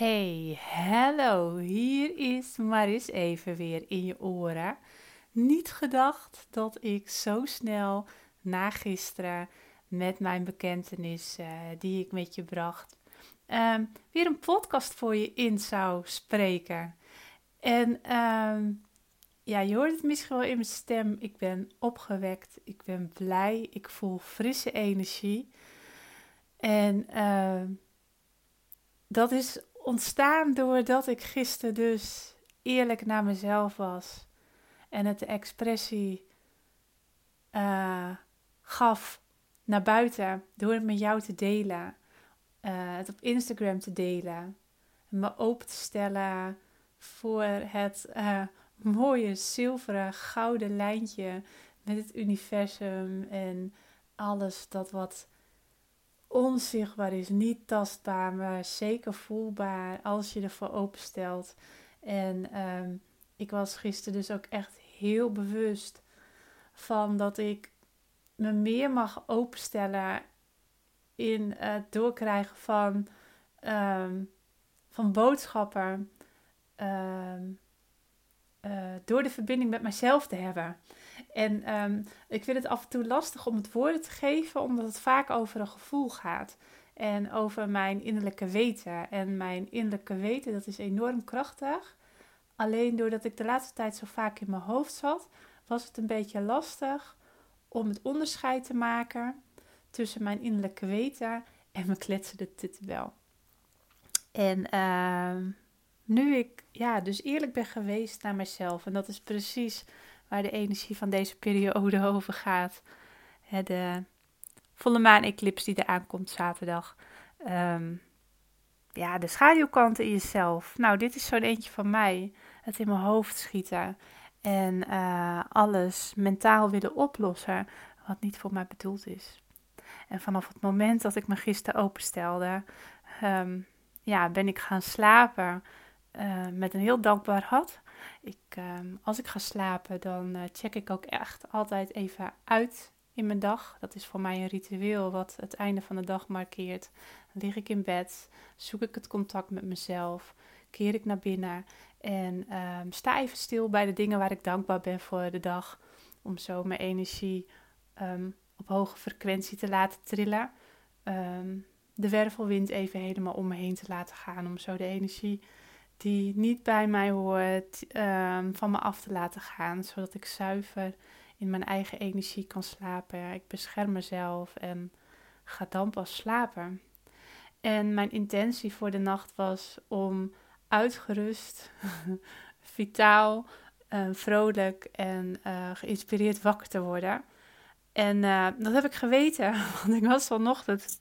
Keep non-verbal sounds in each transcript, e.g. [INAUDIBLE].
Hey, hallo, hier is Maris even weer in je oren. Niet gedacht dat ik zo snel na gisteren met mijn bekentenis die ik met je bracht, um, weer een podcast voor je in zou spreken. En um, ja, je hoort het misschien wel in mijn stem. Ik ben opgewekt, ik ben blij, ik voel frisse energie. En uh, dat is ontstaan doordat ik gisteren dus eerlijk naar mezelf was. En het de expressie uh, gaf naar buiten door het met jou te delen. Uh, het op Instagram te delen. Me open te stellen voor het uh, mooie zilveren gouden lijntje met het universum en alles dat wat onzichtbaar is, niet tastbaar, maar zeker voelbaar als je ervoor openstelt. En ehm, ik was gisteren dus ook echt heel bewust van dat ik me meer mag openstellen in het doorkrijgen van, um, van boodschappen. Ehm, uh, door de verbinding met mezelf te hebben. En um, ik vind het af en toe lastig om het woorden te geven, omdat het vaak over een gevoel gaat. En over mijn innerlijke weten. En mijn innerlijke weten, dat is enorm krachtig. Alleen doordat ik de laatste tijd zo vaak in mijn hoofd zat, was het een beetje lastig om het onderscheid te maken tussen mijn innerlijke weten en mijn kletsende wel. En uh, nu ik ja, dus eerlijk ben geweest naar mezelf. En dat is precies waar de energie van deze periode [LAUGHS] over gaat. de volle maan-eclips die eraan komt zaterdag. Um, ja, de schaduwkanten in jezelf. Nou, dit is zo'n eentje van mij. Het in mijn hoofd schieten. En uh, alles mentaal willen oplossen wat niet voor mij bedoeld is. En vanaf het moment dat ik me gisteren openstelde, um, ja, ben ik gaan slapen uh, met een heel dankbaar hart. Ik, uh, als ik ga slapen, dan uh, check ik ook echt altijd even uit in mijn dag. Dat is voor mij een ritueel wat het einde van de dag markeert. Lig ik in bed, zoek ik het contact met mezelf, keer ik naar binnen en ehm, sta even stil bij de dingen waar ik dankbaar ben voor de dag. Om zo mijn energie um, op hoge frequentie te laten trillen. Um, de wervelwind even helemaal om me heen te laten gaan. Om zo de energie die niet bij mij hoort, um, van me af te laten gaan, zodat ik zuiver in mijn eigen energie kan slapen. Ik bescherm mezelf en ga dan pas slapen. En mijn intentie voor de nacht was om uitgerust, [LAUGHS] vitaal, uh, vrolijk en uh, geïnspireerd wakker te worden. En uh, dat heb ik geweten, [LAUGHS] want ik was vanochtend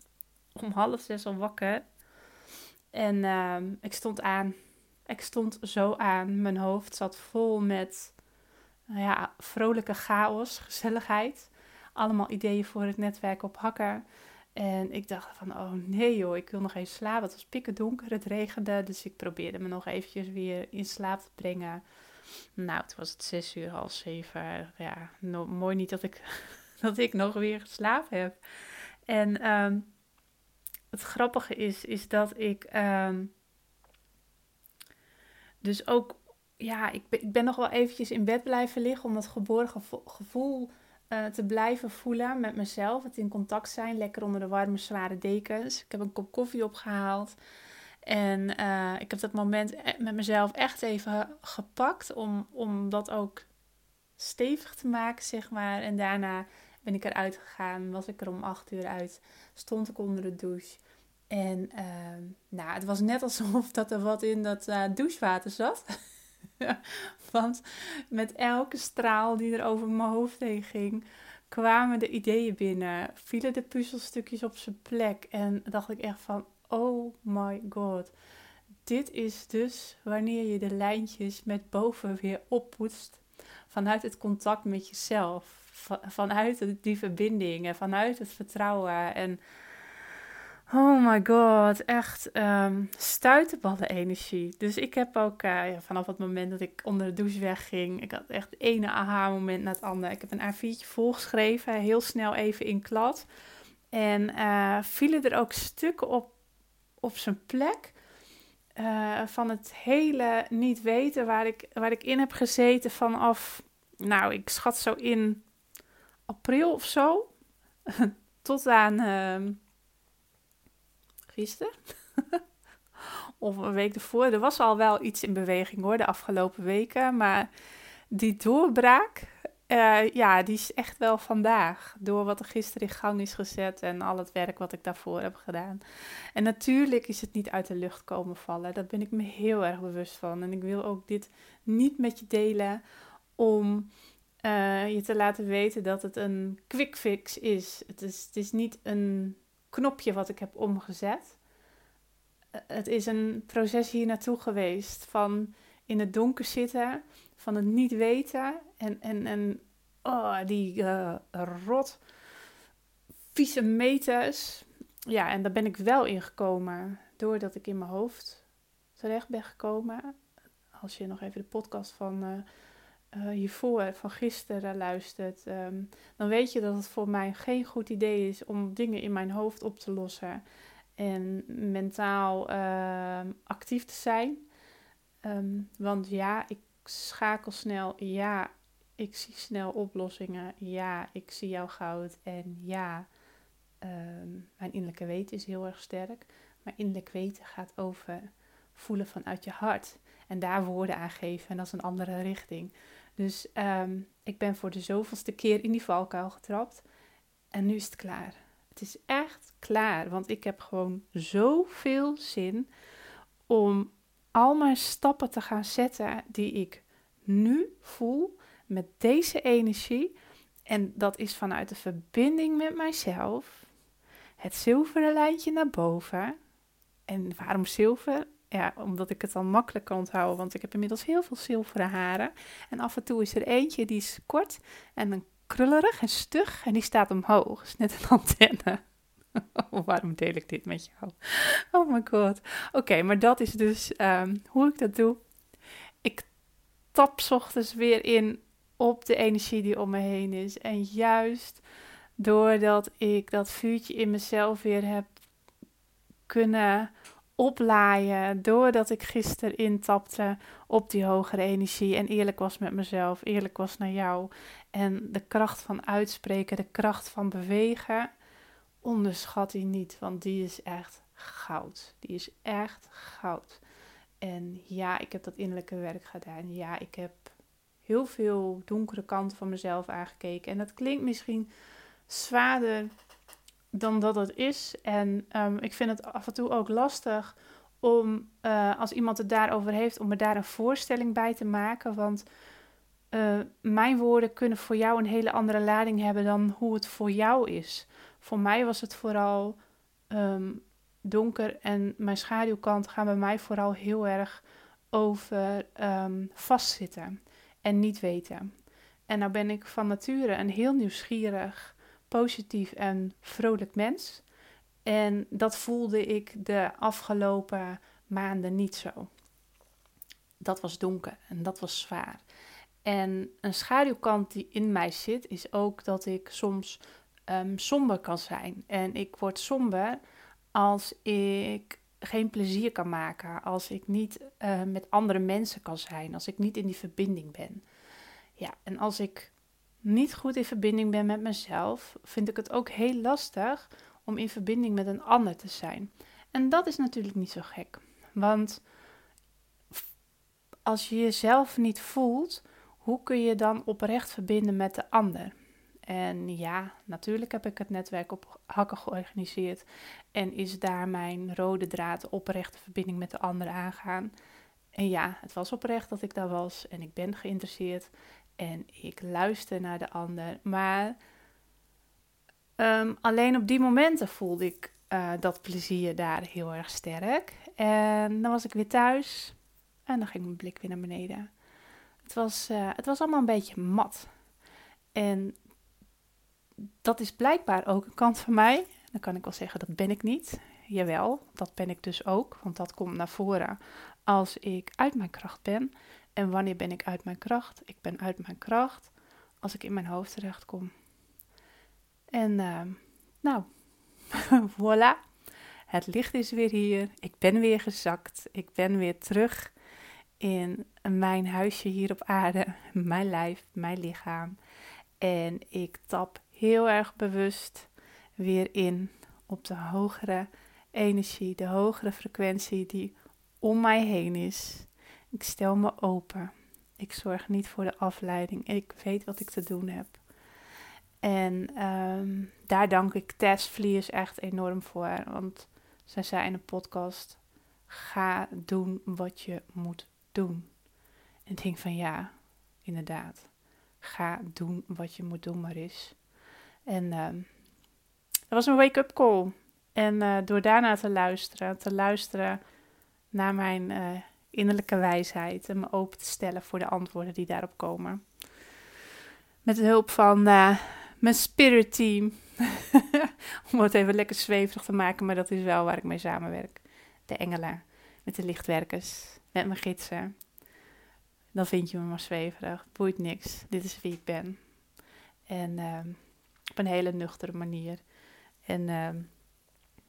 om half zes al wakker. En ehm, ik stond aan ik stond zo aan. Mijn hoofd zat vol met nou ja, vrolijke chaos, gezelligheid. Allemaal ideeën voor het netwerk op hakken. En ik dacht van, oh nee joh, ik wil nog even slapen. Het was pikken donker, het regende. Dus ik probeerde me nog eventjes weer in slaap te brengen. Nou, het was het zes uur, half zeven. Ja, mooi niet dat ik, [LAUGHS] dat ik nog weer geslapen heb. En um, het grappige is, is dat ik... Um, dus ook, ja, ik ben, ik ben nog wel eventjes in bed blijven liggen om dat geborgen gevoel uh, te blijven voelen met mezelf. Het in contact zijn, lekker onder de warme, zware dekens. Ik heb een kop koffie opgehaald. En uh, ik heb dat moment e-, met mezelf echt even gepakt om, om dat ook stevig te maken, zeg maar. En daarna ben ik eruit gegaan, was ik er om acht uur uit, stond ik onder de douche. En uh, nou, het was net alsof [LAUGHS] dat er wat in dat uh, douchewater zat. [LAUGHS] Want met elke straal die er over mijn hoofd heen ging, kwamen de ideeën binnen. Vielen de puzzelstukjes op zijn plek. En dacht ik echt van, oh my god. Dit is dus wanneer je de lijntjes met boven weer oppoetst. Vanuit het contact met jezelf. Vanuit die verbinding en vanuit het vertrouwen. En Oh my god, echt um, stuitenballen energie. Dus ik heb ook ja, vanaf het moment dat ik onder de douche wegging, ik had echt het ene aha-moment na het andere. Ik heb een A4'tje volgeschreven, heel snel even in klad. En uh, vielen er ook stukken op, op zijn plek. eh, van het hele niet weten waar ik, waar ik in heb gezeten vanaf, nou, ik schat zo in april of zo, [LAUGHS] tot aan uh, gisteren. [LAUGHS] of een week ervoor. Er was al wel iets in beweging hoor, de afgelopen weken. Maar die doorbraak, uh, ja, die is echt wel vandaag. Door wat er gisteren in gang is gezet en al het werk wat ik daarvoor heb gedaan. En natuurlijk is het niet uit de lucht komen vallen. Daar ben ik me heel erg bewust van. En ik wil ook dit niet met je delen om uh, je te laten weten dat het een quick fix is. Het is, het is niet een knopje wat ik heb omgezet. Uh, het is een proces hier naartoe geweest van in het donker zitten, van het niet weten en, en, en oh, die uh, rot, vieze meters. Ja, en daar ben ik wel in gekomen doordat ik in mijn hoofd terecht ben gekomen. Als je nog even de podcast van uh, hiervoor, van gisteren luistert, um, dan weet je dat het voor mij geen goed idee is om dingen in mijn hoofd op te lossen en mentaal uh, actief te zijn. Um, want ja, ik schakel snel. Ja, ik zie snel oplossingen. Ja, ik zie jouw goud. En ja, mijn innerlijke weten is heel erg sterk. Maar innerlijk weten gaat over voelen vanuit je hart. En daar woorden aan geven. En dat is een andere richting. Dus um, ik ben voor de zoveelste keer in die valkuil getrapt. En nu is het klaar. Het is echt klaar. Want ik heb gewoon zoveel zin om al mijn stappen te gaan zetten die ik nu voel met deze energie. En dat is vanuit de verbinding met mijzelf. Het zilveren lijntje naar boven. En waarom zilver? Ja, omdat ik het dan makkelijk kan onthouden, want ik heb inmiddels heel veel zilveren haren. En af en toe is er eentje die is kort en krullerig en stug en die staat omhoog. is net een [LAUGHS] antenne. Oh, waarom deel ik dit met jou? Oh my god. Oké, maar dat is dus um, hoe ik dat doe. Ik tap ochtends weer in op de energie die om me heen is. En juist doordat ik dat vuurtje in mezelf weer heb kunnen oplaaien. Doordat ik gisteren intapte op die hogere energie. En eerlijk was met mezelf. Eerlijk was naar jou. En de kracht van uitspreken. De kracht van bewegen. Onderschat die niet. Want die is echt goud. Die is echt goud. En ja, ik heb dat innerlijke werk gedaan. Ja, ik heb heel veel donkere kanten van mezelf aangekeken. En dat klinkt misschien zwaarder dan dat het is. En um, ik vind het af en toe ook lastig om, uh, als iemand het daarover heeft, om er daar een voorstelling bij te maken. Want uh, mijn woorden kunnen voor jou een hele andere lading hebben dan hoe het voor jou is. Voor mij was het vooral um, donker en mijn schaduwkant gaan bij mij vooral heel erg over um, vastzitten en niet weten. En nou ben ik van nature een heel nieuwsgierig, positief en vrolijk mens. En dat voelde ik de afgelopen maanden niet zo. Dat was donker en dat was zwaar. En een schaduwkant die in mij zit, is ook dat ik soms um, somber kan zijn. En ik word somber als ik geen plezier kan maken, als ik niet uh, met andere mensen kan zijn, als ik niet in die verbinding ben. Ja, en als ik niet goed in verbinding ben met mezelf, vind ik het ook heel lastig om in verbinding met een ander te zijn. En dat is natuurlijk niet zo gek, want als je jezelf niet voelt, hoe kun je dan oprecht verbinden met de ander? En ja, natuurlijk heb ik het netwerk op hakken georganiseerd. En is daar mijn rode draad oprechte verbinding met de ander aangaan. En ja, het was oprecht dat ik daar was. En ik ben geïnteresseerd. En ik luister naar de ander. Maar um, alleen op die momenten voelde ik uh, dat plezier daar heel erg sterk. En dan was ik weer thuis. En dan ging mijn blik weer naar beneden. Het was, uh, het was allemaal een beetje mat. En dat is blijkbaar ook een kant van mij. Dan kan ik wel zeggen, dat ben ik niet. Jawel, dat ben ik dus ook, want dat komt naar voren als ik uit mijn kracht ben. En wanneer ben ik uit mijn kracht? Ik ben uit mijn kracht als ik in mijn hoofd terecht kom. En uh, nou, [LAUGHS] voilà. Het licht is weer hier. Ik ben weer gezakt. Ik ben weer terug in mijn huisje hier op aarde. [LAUGHS] Mijn lijf, mijn lichaam. En ik tap heel erg bewust weer in op de hogere energie, de hogere frequentie die om mij heen is. Ik stel me open. Ik zorg niet voor de afleiding. Ik weet wat ik te doen heb. En ehm, daar dank ik Tess Vliers echt enorm voor. Want zij zei in een podcast: ga doen wat je moet doen. En ik denk van ja, inderdaad. Ga doen wat je moet doen, Maris. En uh, dat was een wake-up call. En uh, door daarna te luisteren, te luisteren naar mijn uh, innerlijke wijsheid en me open te stellen voor de antwoorden die daarop komen. Met de hulp van uh, mijn spirit team. [LAUGHS] Om het even lekker zweverig te maken, maar dat is wel waar ik mee samenwerk. De engelen, met de lichtwerkers, met mijn gidsen. Dan vind je me maar zweverig. Boeit niks. Dit is wie ik ben. En uh, op een hele nuchtere manier. En uh,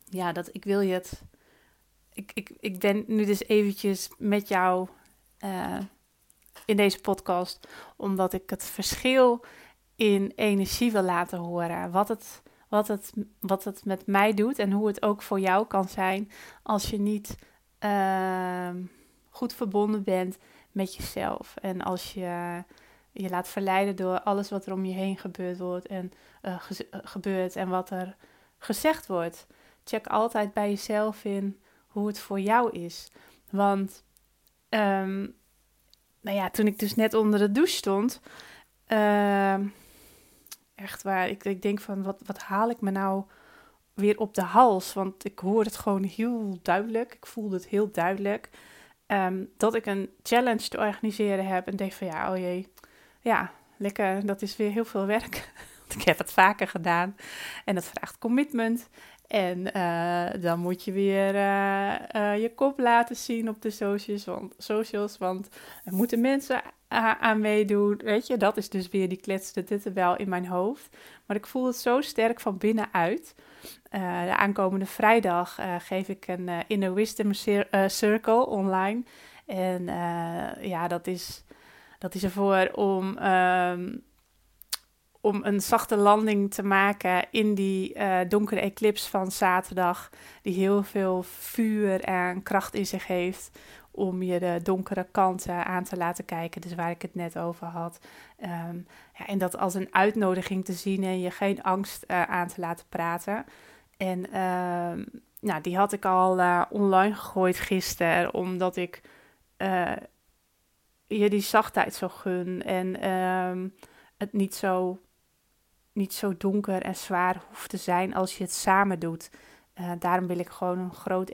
ja, dat ik wil je het. Ik, ik, ik ben nu dus eventjes met jou uh, in deze podcast, omdat ik het verschil in energie wil laten horen. Wat het, wat, het, wat het met mij doet en hoe het ook voor jou kan zijn als je niet uh, goed verbonden bent met jezelf. En als je je laat verleiden door alles wat er om je heen gebeurd wordt en uh, gebeurt en wat er gezegd wordt. Check altijd bij jezelf in hoe het voor jou is. Want um, nou ja, toen ik dus net onder de douche stond, uh, echt waar, ik, ik denk van wat, wat haal ik me nou weer op de hals? Want ik hoor het gewoon heel duidelijk, ik voelde het heel duidelijk. Um, dat ik een challenge te organiseren heb en denk van ja, oh jee, ja, lekker, dat is weer heel veel werk. [LAUGHS] ik heb het vaker gedaan en dat vraagt commitment. En uh, dan moet je weer uh, uh, je kop laten zien op de socials, want, socials, want er moeten mensen aan meedoen. Weet je, dat is dus weer die kletste dit wel in mijn hoofd. Maar ik voel het zo sterk van binnenuit. de aankomende vrijdag geef ik een Inner Wisdom Circle online. En ja, dat is, dat is ervoor om... Um, om een zachte landing te maken in die uh, donkere eclipse van zaterdag, die heel veel vuur en kracht in zich heeft om je de donkere kanten aan te laten kijken, dus waar ik het net over had. Um, ja, en dat als een uitnodiging te zien en je geen angst uh, aan te laten praten. En uh, nou, die had ik al uh, online gegooid gisteren, omdat ik je die zachtheid zo gun en ehm, het niet zo niet zo donker en zwaar hoeft te zijn als je het samen doet. Uh, daarom wil ik gewoon een groot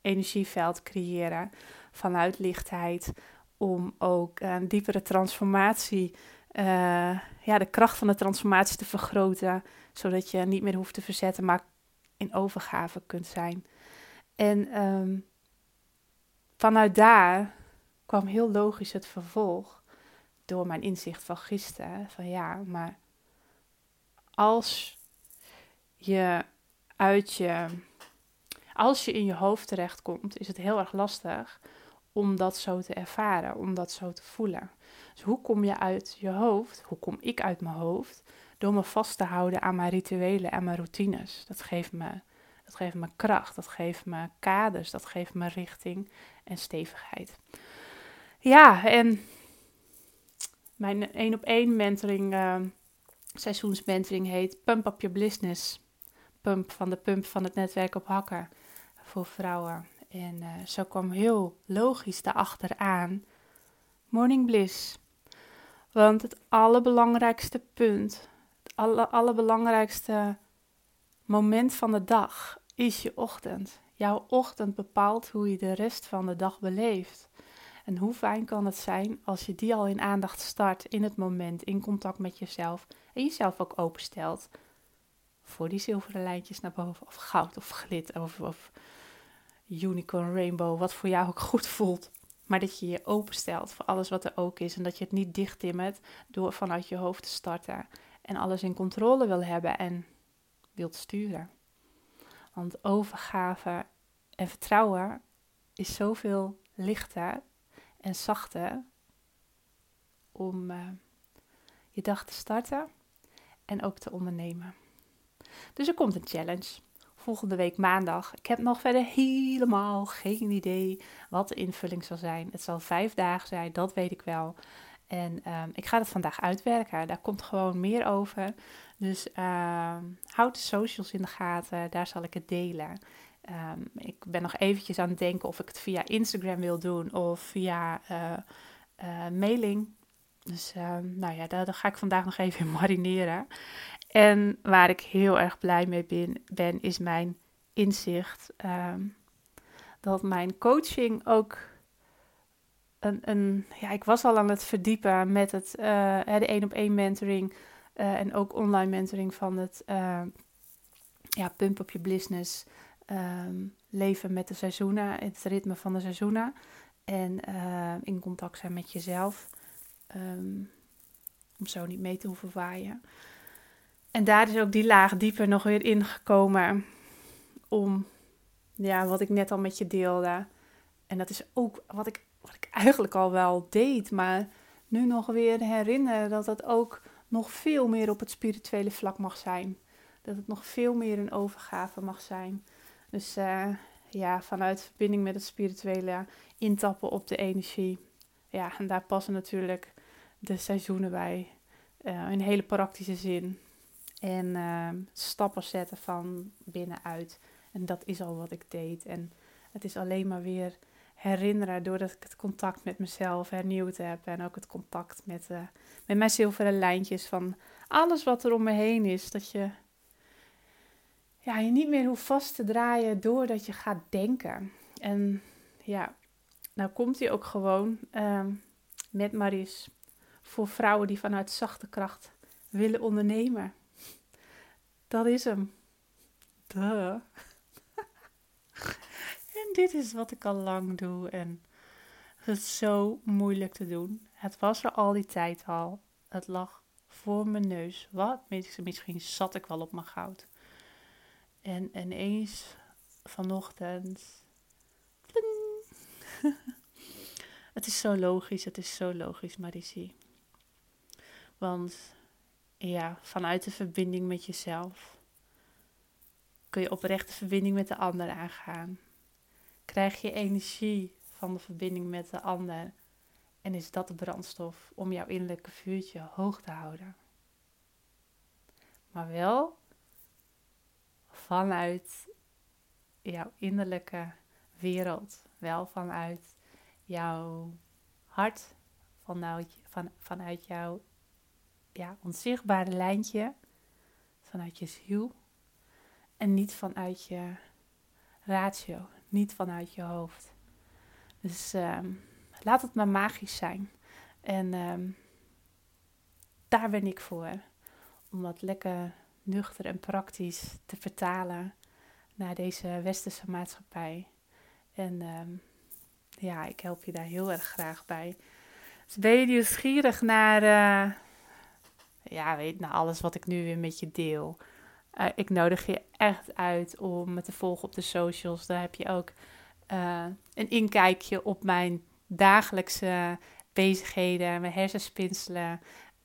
energieveld creëren vanuit lichtheid. Om ook een diepere transformatie, uh, ja, de kracht van de transformatie te vergroten. Zodat je niet meer hoeft te verzetten, maar in overgave kunt zijn. En um, vanuit daar kwam heel logisch het vervolg. Door mijn inzicht van gisteren. Van ja, maar als je uit je. Als je in je hoofd terechtkomt, is het heel erg lastig om dat zo te ervaren, om dat zo te voelen. Dus hoe kom je uit je hoofd? Hoe kom ik uit mijn hoofd? Door me vast te houden aan mijn rituelen en mijn routines. Dat geeft me, dat geeft me kracht, dat geeft me kaders, dat geeft me richting en stevigheid. Ja, en mijn één op één mentoring. Uh, seizoensmentoring heet Pump Up Your Business. Pump van de pump van het netwerk op hakken voor vrouwen. En uh, zo kwam heel logisch daarachteraan Morning Bliss. Want het allerbelangrijkste punt, het alle, allerbelangrijkste moment van de dag is je ochtend. Jouw ochtend bepaalt hoe je de rest van de dag beleeft. En hoe fijn kan het zijn als je die al in aandacht start in het moment, in contact met jezelf en jezelf ook openstelt voor die zilveren lijntjes naar boven, of goud of glit of, of unicorn rainbow, wat voor jou ook goed voelt. Maar dat je je openstelt voor alles wat er ook is en dat je het niet dichttimmert door vanuit je hoofd te starten en alles in controle wil hebben en wilt sturen. Want overgave en vertrouwen is zoveel lichter en zachter om uh, je dag te starten en ook te ondernemen. Dus er komt een challenge. Volgende week maandag. Ik heb nog verder helemaal geen idee wat de invulling zal zijn. Het zal vijf dagen zijn, dat weet ik wel. En um, ik ga het vandaag uitwerken. Daar komt gewoon meer over. Dus uh, houd de socials in de gaten. Daar zal ik het delen. Um, ik ben nog eventjes aan het denken of ik het via Instagram wil doen of via uh, uh, mailing. Dus uh, nou ja, daar, ga ik vandaag nog even in [LAUGHS] marineren. En waar ik heel erg blij mee ben, ben is mijn inzicht um, dat mijn coaching ook een, een, ja, ik was al aan het verdiepen met het, uh, de één op één mentoring en ook online mentoring van het ja, pump op je business, um, leven met de seizoenen, het ritme van de seizoenen en in contact zijn met jezelf, um, om zo niet mee te hoeven waaien. En daar is ook die laag dieper nog weer ingekomen om, ja, wat ik net al met je deelde. En dat is ook wat ik, wat ik eigenlijk al wel deed, maar nu nog weer herinneren dat het ook nog veel meer op het spirituele vlak mag zijn. Dat het nog veel meer een overgave mag zijn. Dus uh, ja, vanuit verbinding met het spirituele intappen op de energie. Ja, en daar passen natuurlijk de seizoenen bij. Uh, in hele praktische zin. En uh, stappen zetten van binnenuit. En dat is al wat ik deed. En het is alleen maar weer herinneren doordat ik het contact met mezelf hernieuwd heb. En ook het contact met, uh, met mijn zilveren lijntjes van alles wat er om me heen is. Dat je ja, je niet meer hoeft vast te draaien doordat je gaat denken. En ja, nou komt hij ook gewoon uh, met Maries voor vrouwen die vanuit zachte kracht willen ondernemen. Dat is hem. [LAUGHS] En dit is wat ik al lang doe. En het is zo moeilijk te doen. Het was er al die tijd al. Het lag voor mijn neus. Wat? Misschien zat ik wel op mijn goud. En ineens vanochtend. [LAUGHS] het is zo logisch, het is zo logisch, Maricie. Want ja, vanuit de verbinding met jezelf kun je oprechte verbinding met de ander aangaan. Krijg je energie van de verbinding met de ander en is dat de brandstof om jouw innerlijke vuurtje hoog te houden. Maar wel vanuit jouw innerlijke wereld, wel vanuit jouw hart, vanuit, van, vanuit jouw ja, onzichtbare lijntje vanuit je ziel en niet vanuit je ratio, niet vanuit je hoofd. Dus ehm, laat het maar magisch zijn. En ehm, daar ben ik voor. Om dat lekker nuchter en praktisch te vertalen naar deze westerse maatschappij. En ehm, ja, ik help je daar heel erg graag bij. Dus ben je nieuwsgierig naar, uh, ja, weet, naar alles wat ik nu weer met je deel. Uh, ik nodig je echt uit om me te volgen op de socials. Daar heb je ook uh, een inkijkje op mijn dagelijkse bezigheden, mijn hersenspinselen.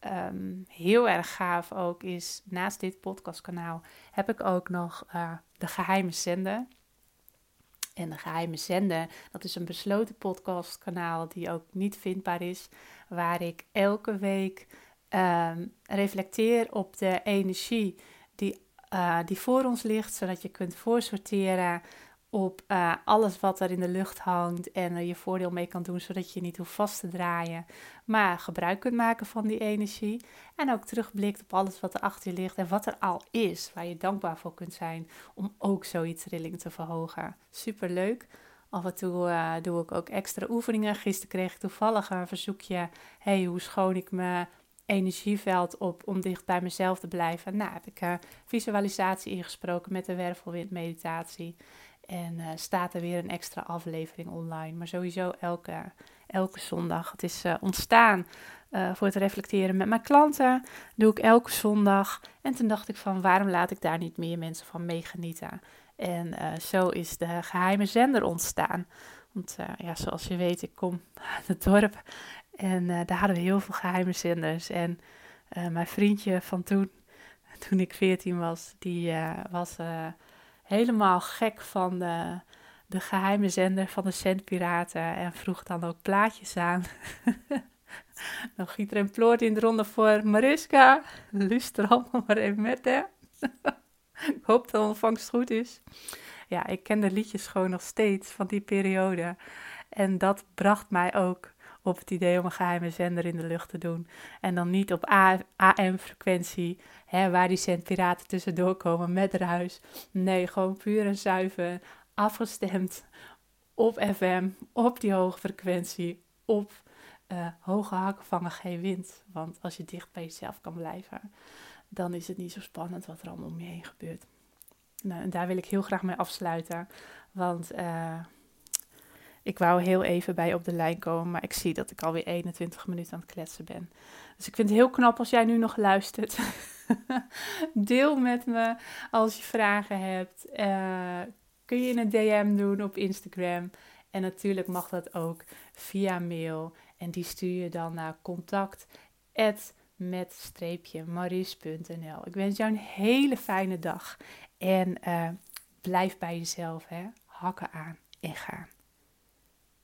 Um, heel erg gaaf ook is, naast dit podcastkanaal heb ik ook nog uh, de geheime zender. En de geheime zender, dat is een besloten podcastkanaal die ook niet vindbaar is, waar ik elke week um, reflecteer op de energie die, uh, die voor ons ligt, zodat je kunt voorsorteren op uh, alles wat er in de lucht hangt en er je voordeel mee kan doen, zodat je niet hoeft vast te draaien, maar gebruik kunt maken van die energie. En ook terugblikt op alles wat er achter je ligt en wat er al is, waar je dankbaar voor kunt zijn om ook zoiets trilling te verhogen. Super leuk. Af en toe uh, doe ik ook extra oefeningen. Gisteren kreeg ik toevallig een verzoekje: hey, hoe schoon ik me energieveld op om dicht bij mezelf te blijven. Nou, heb ik uh, visualisatie ingesproken met de wervelwindmeditatie. En uh, staat er weer een extra aflevering online. Maar sowieso elke, elke zondag. Het is uh, ontstaan voor het reflecteren met mijn klanten. Doe ik elke zondag. En toen dacht ik van waarom laat ik daar niet meer mensen van meegenieten. En zo is de geheime zender ontstaan. Want ja, zoals je weet, ik kom [LAUGHS] uit het dorp en daar hadden we heel veel geheime zenders. En mijn vriendje van toen, [LAUGHS] toen ik 14 was, die was helemaal gek van de, de geheime zender van de Centpiraten en vroeg dan ook plaatjes aan. [LAUGHS] Nog giet er een ploort in de ronde voor Mariska. Luister allemaal maar even met, hè. [LAUGHS] ik hoop dat de ontvangst goed is. Ja, ik ken de liedjes gewoon nog steeds van die periode. En dat bracht mij ook op het idee om een geheime zender in de lucht te doen. En dan niet op AM-frequentie, waar die centpiraten tussendoor komen met ruis. Nee, gewoon puur en zuiver, afgestemd op FM, op die hoge frequentie, op uh, hoge hakken vangen geen wind. Want als je dicht bij jezelf kan blijven, dan is het niet zo spannend wat er allemaal om je heen gebeurt. Nou, en daar wil ik heel graag mee afsluiten. Want uh, ik wou heel even bij op de lijn komen, maar ik zie dat ik alweer 21 minuten aan het kletsen ben. Dus ik vind het heel knap als jij nu nog luistert. [LAUGHS] Deel met me als je vragen hebt. Uh, kun je in een DM doen op Instagram. En natuurlijk mag dat ook via mail. En die stuur je dan naar contact met. Ik wens jou een hele fijne dag. En uh, blijf bij jezelf. Hè? Hakken aan en gaan.